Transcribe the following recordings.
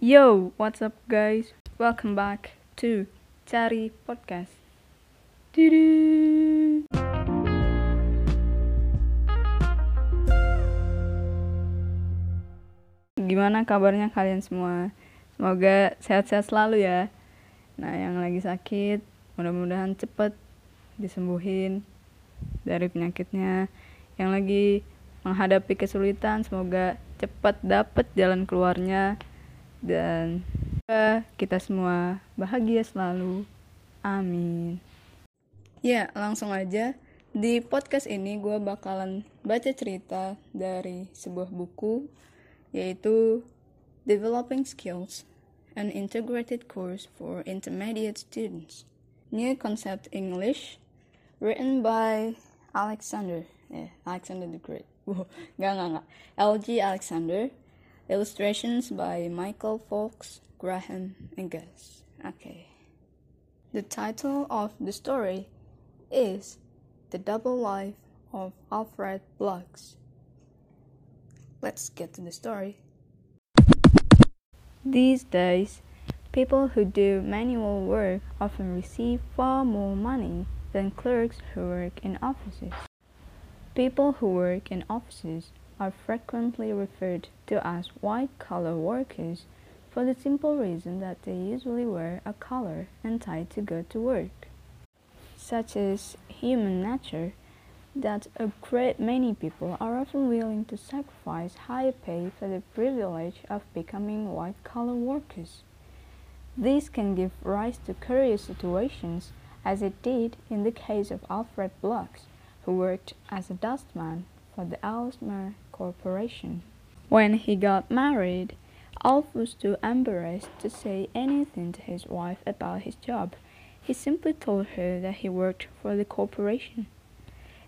Yo, what's up guys? Welcome back to Cari Podcast. Dudu. Gimana kabarnya kalian semua? Semoga sehat-sehat selalu ya. Nah, yang lagi sakit, mudah-mudahan cepet disembuhin dari penyakitnya. Yang lagi menghadapi kesulitan, semoga cepat dapat jalan keluarnya dan kita semua bahagia selalu. Amin. Ya, langsung aja. Di podcast ini gue bakalan baca cerita dari sebuah buku yaitu Developing Skills, an Integrated Course for Intermediate Students. New Concept English, written by Alexander, yeah, Alexander the Great. Wow, nggak, nggak, nggak. LG Alexander, illustrations by Michael Fox, Graham, and Gus. Okay. The title of the story is The Double Life of Alfred Blux. Let's get to the story. These days, people who do manual work often receive far more money than clerks who work in offices. People who work in offices are frequently referred to as white collar workers for the simple reason that they usually wear a collar and tie to go to work. Such is human nature that a great many people are often willing to sacrifice higher pay for the privilege of becoming white collar workers. This can give rise to curious situations, as it did in the case of Alfred Blux, who worked as a dustman for the Ellesmere Corporation. When he got married, Alf was too embarrassed to say anything to his wife about his job. He simply told her that he worked for the corporation.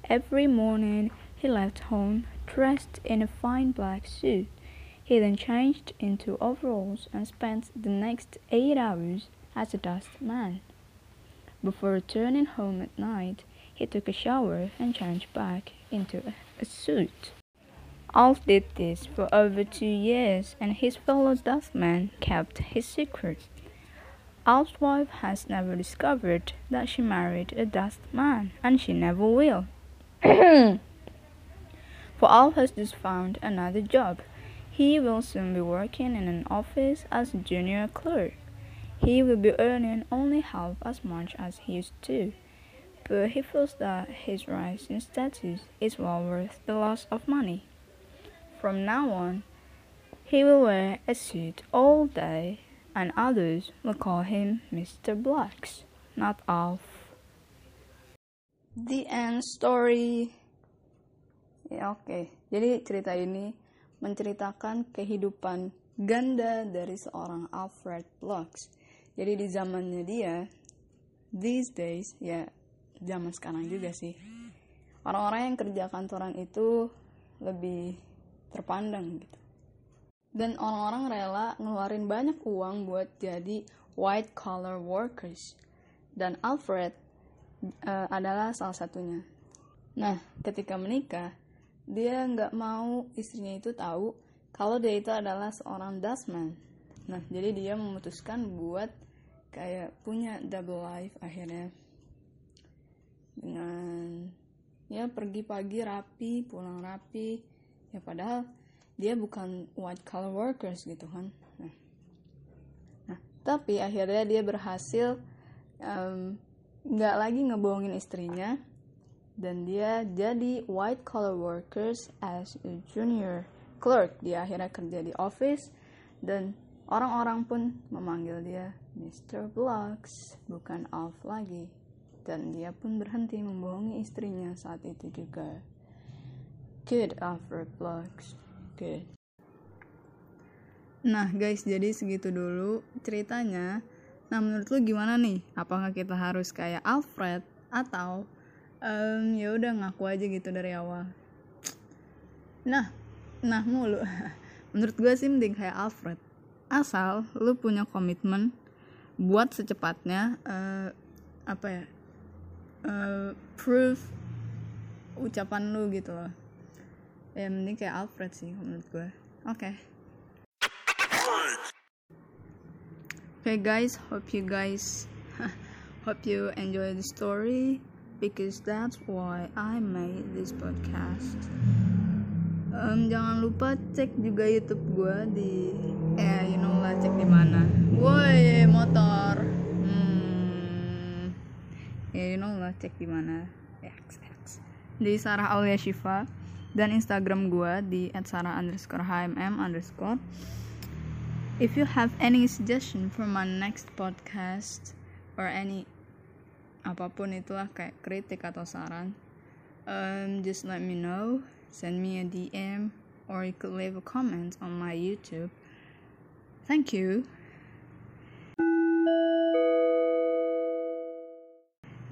Every morning he left home dressed in a fine black suit. He then changed into overalls and spent the next eight hours as a dustman. Before returning home at night, he took a shower and changed back into a, suit. Alf did this for over two years, and his fellow dustman kept his secret. Alf's wife has never discovered that she married a dustman, and she never will. for Alf has just found another job. He will soon be working in an office as a junior clerk. He will be earning only half as much as he used to, but he feels that his rise in status is well worth the loss of money. From now on, he will wear a suit all day, and others will call him Mr. Blacks, not Alf. The end story. Ya oke, okay. jadi cerita ini menceritakan kehidupan ganda dari seorang Alfred Blocks. Jadi di zamannya dia, these days, ya zaman sekarang juga sih, orang-orang yang kerja kantoran itu lebih terpandang gitu. Dan orang-orang rela ngeluarin banyak uang buat jadi white collar workers. Dan Alfred uh, adalah salah satunya. Nah, ketika menikah, dia nggak mau istrinya itu tahu kalau dia itu adalah seorang dustman. Nah, jadi dia memutuskan buat kayak punya double life akhirnya dengan ya pergi pagi rapi, pulang rapi. Ya padahal dia bukan white collar workers gitu kan. Nah, nah tapi akhirnya dia berhasil um, nggak lagi ngebohongin istrinya dan dia jadi white collar workers as a junior clerk dia akhirnya kerja di office dan orang-orang pun memanggil dia Mr. Blocks bukan Alf lagi dan dia pun berhenti membohongi istrinya saat itu juga good Alfred Blocks good nah guys jadi segitu dulu ceritanya Nah menurut lu gimana nih? Apakah kita harus kayak Alfred atau um, ya udah ngaku aja gitu dari awal? Nah, nah mulu. menurut gue sih mending kayak Alfred. Asal lu punya komitmen buat secepatnya uh, apa ya? Uh, proof ucapan lu gitu loh. Ya mending kayak Alfred sih menurut gue. Okay. Okay, guys. Hope you guys hope you enjoy the story because that's why I made this podcast. Um, jangan lupa cek juga YouTube gue di eh you know lah cek di mana. Woi motor. Ya you know lah cek di mana. X, X. Di Sarah Aulia Shiva dan Instagram gue di @sarah underscore hmm underscore. If you have any suggestion for my next podcast or any apa pun itulah kayak kritik atau saran, um, just let me know. Send me a DM or you could leave a comment on my YouTube. Thank you.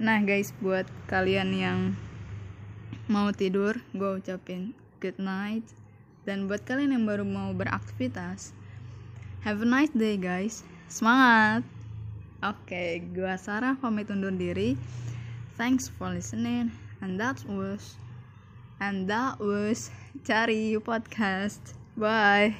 Nah guys, buat kalian yang mau tidur, gue ucapin good night. Dan buat kalian yang baru mau beraktivitas, have a nice day guys. Semangat! Oke, okay, gue Sarah pamit undur diri. Thanks for listening. And that was and that was Cari Podcast. Bye.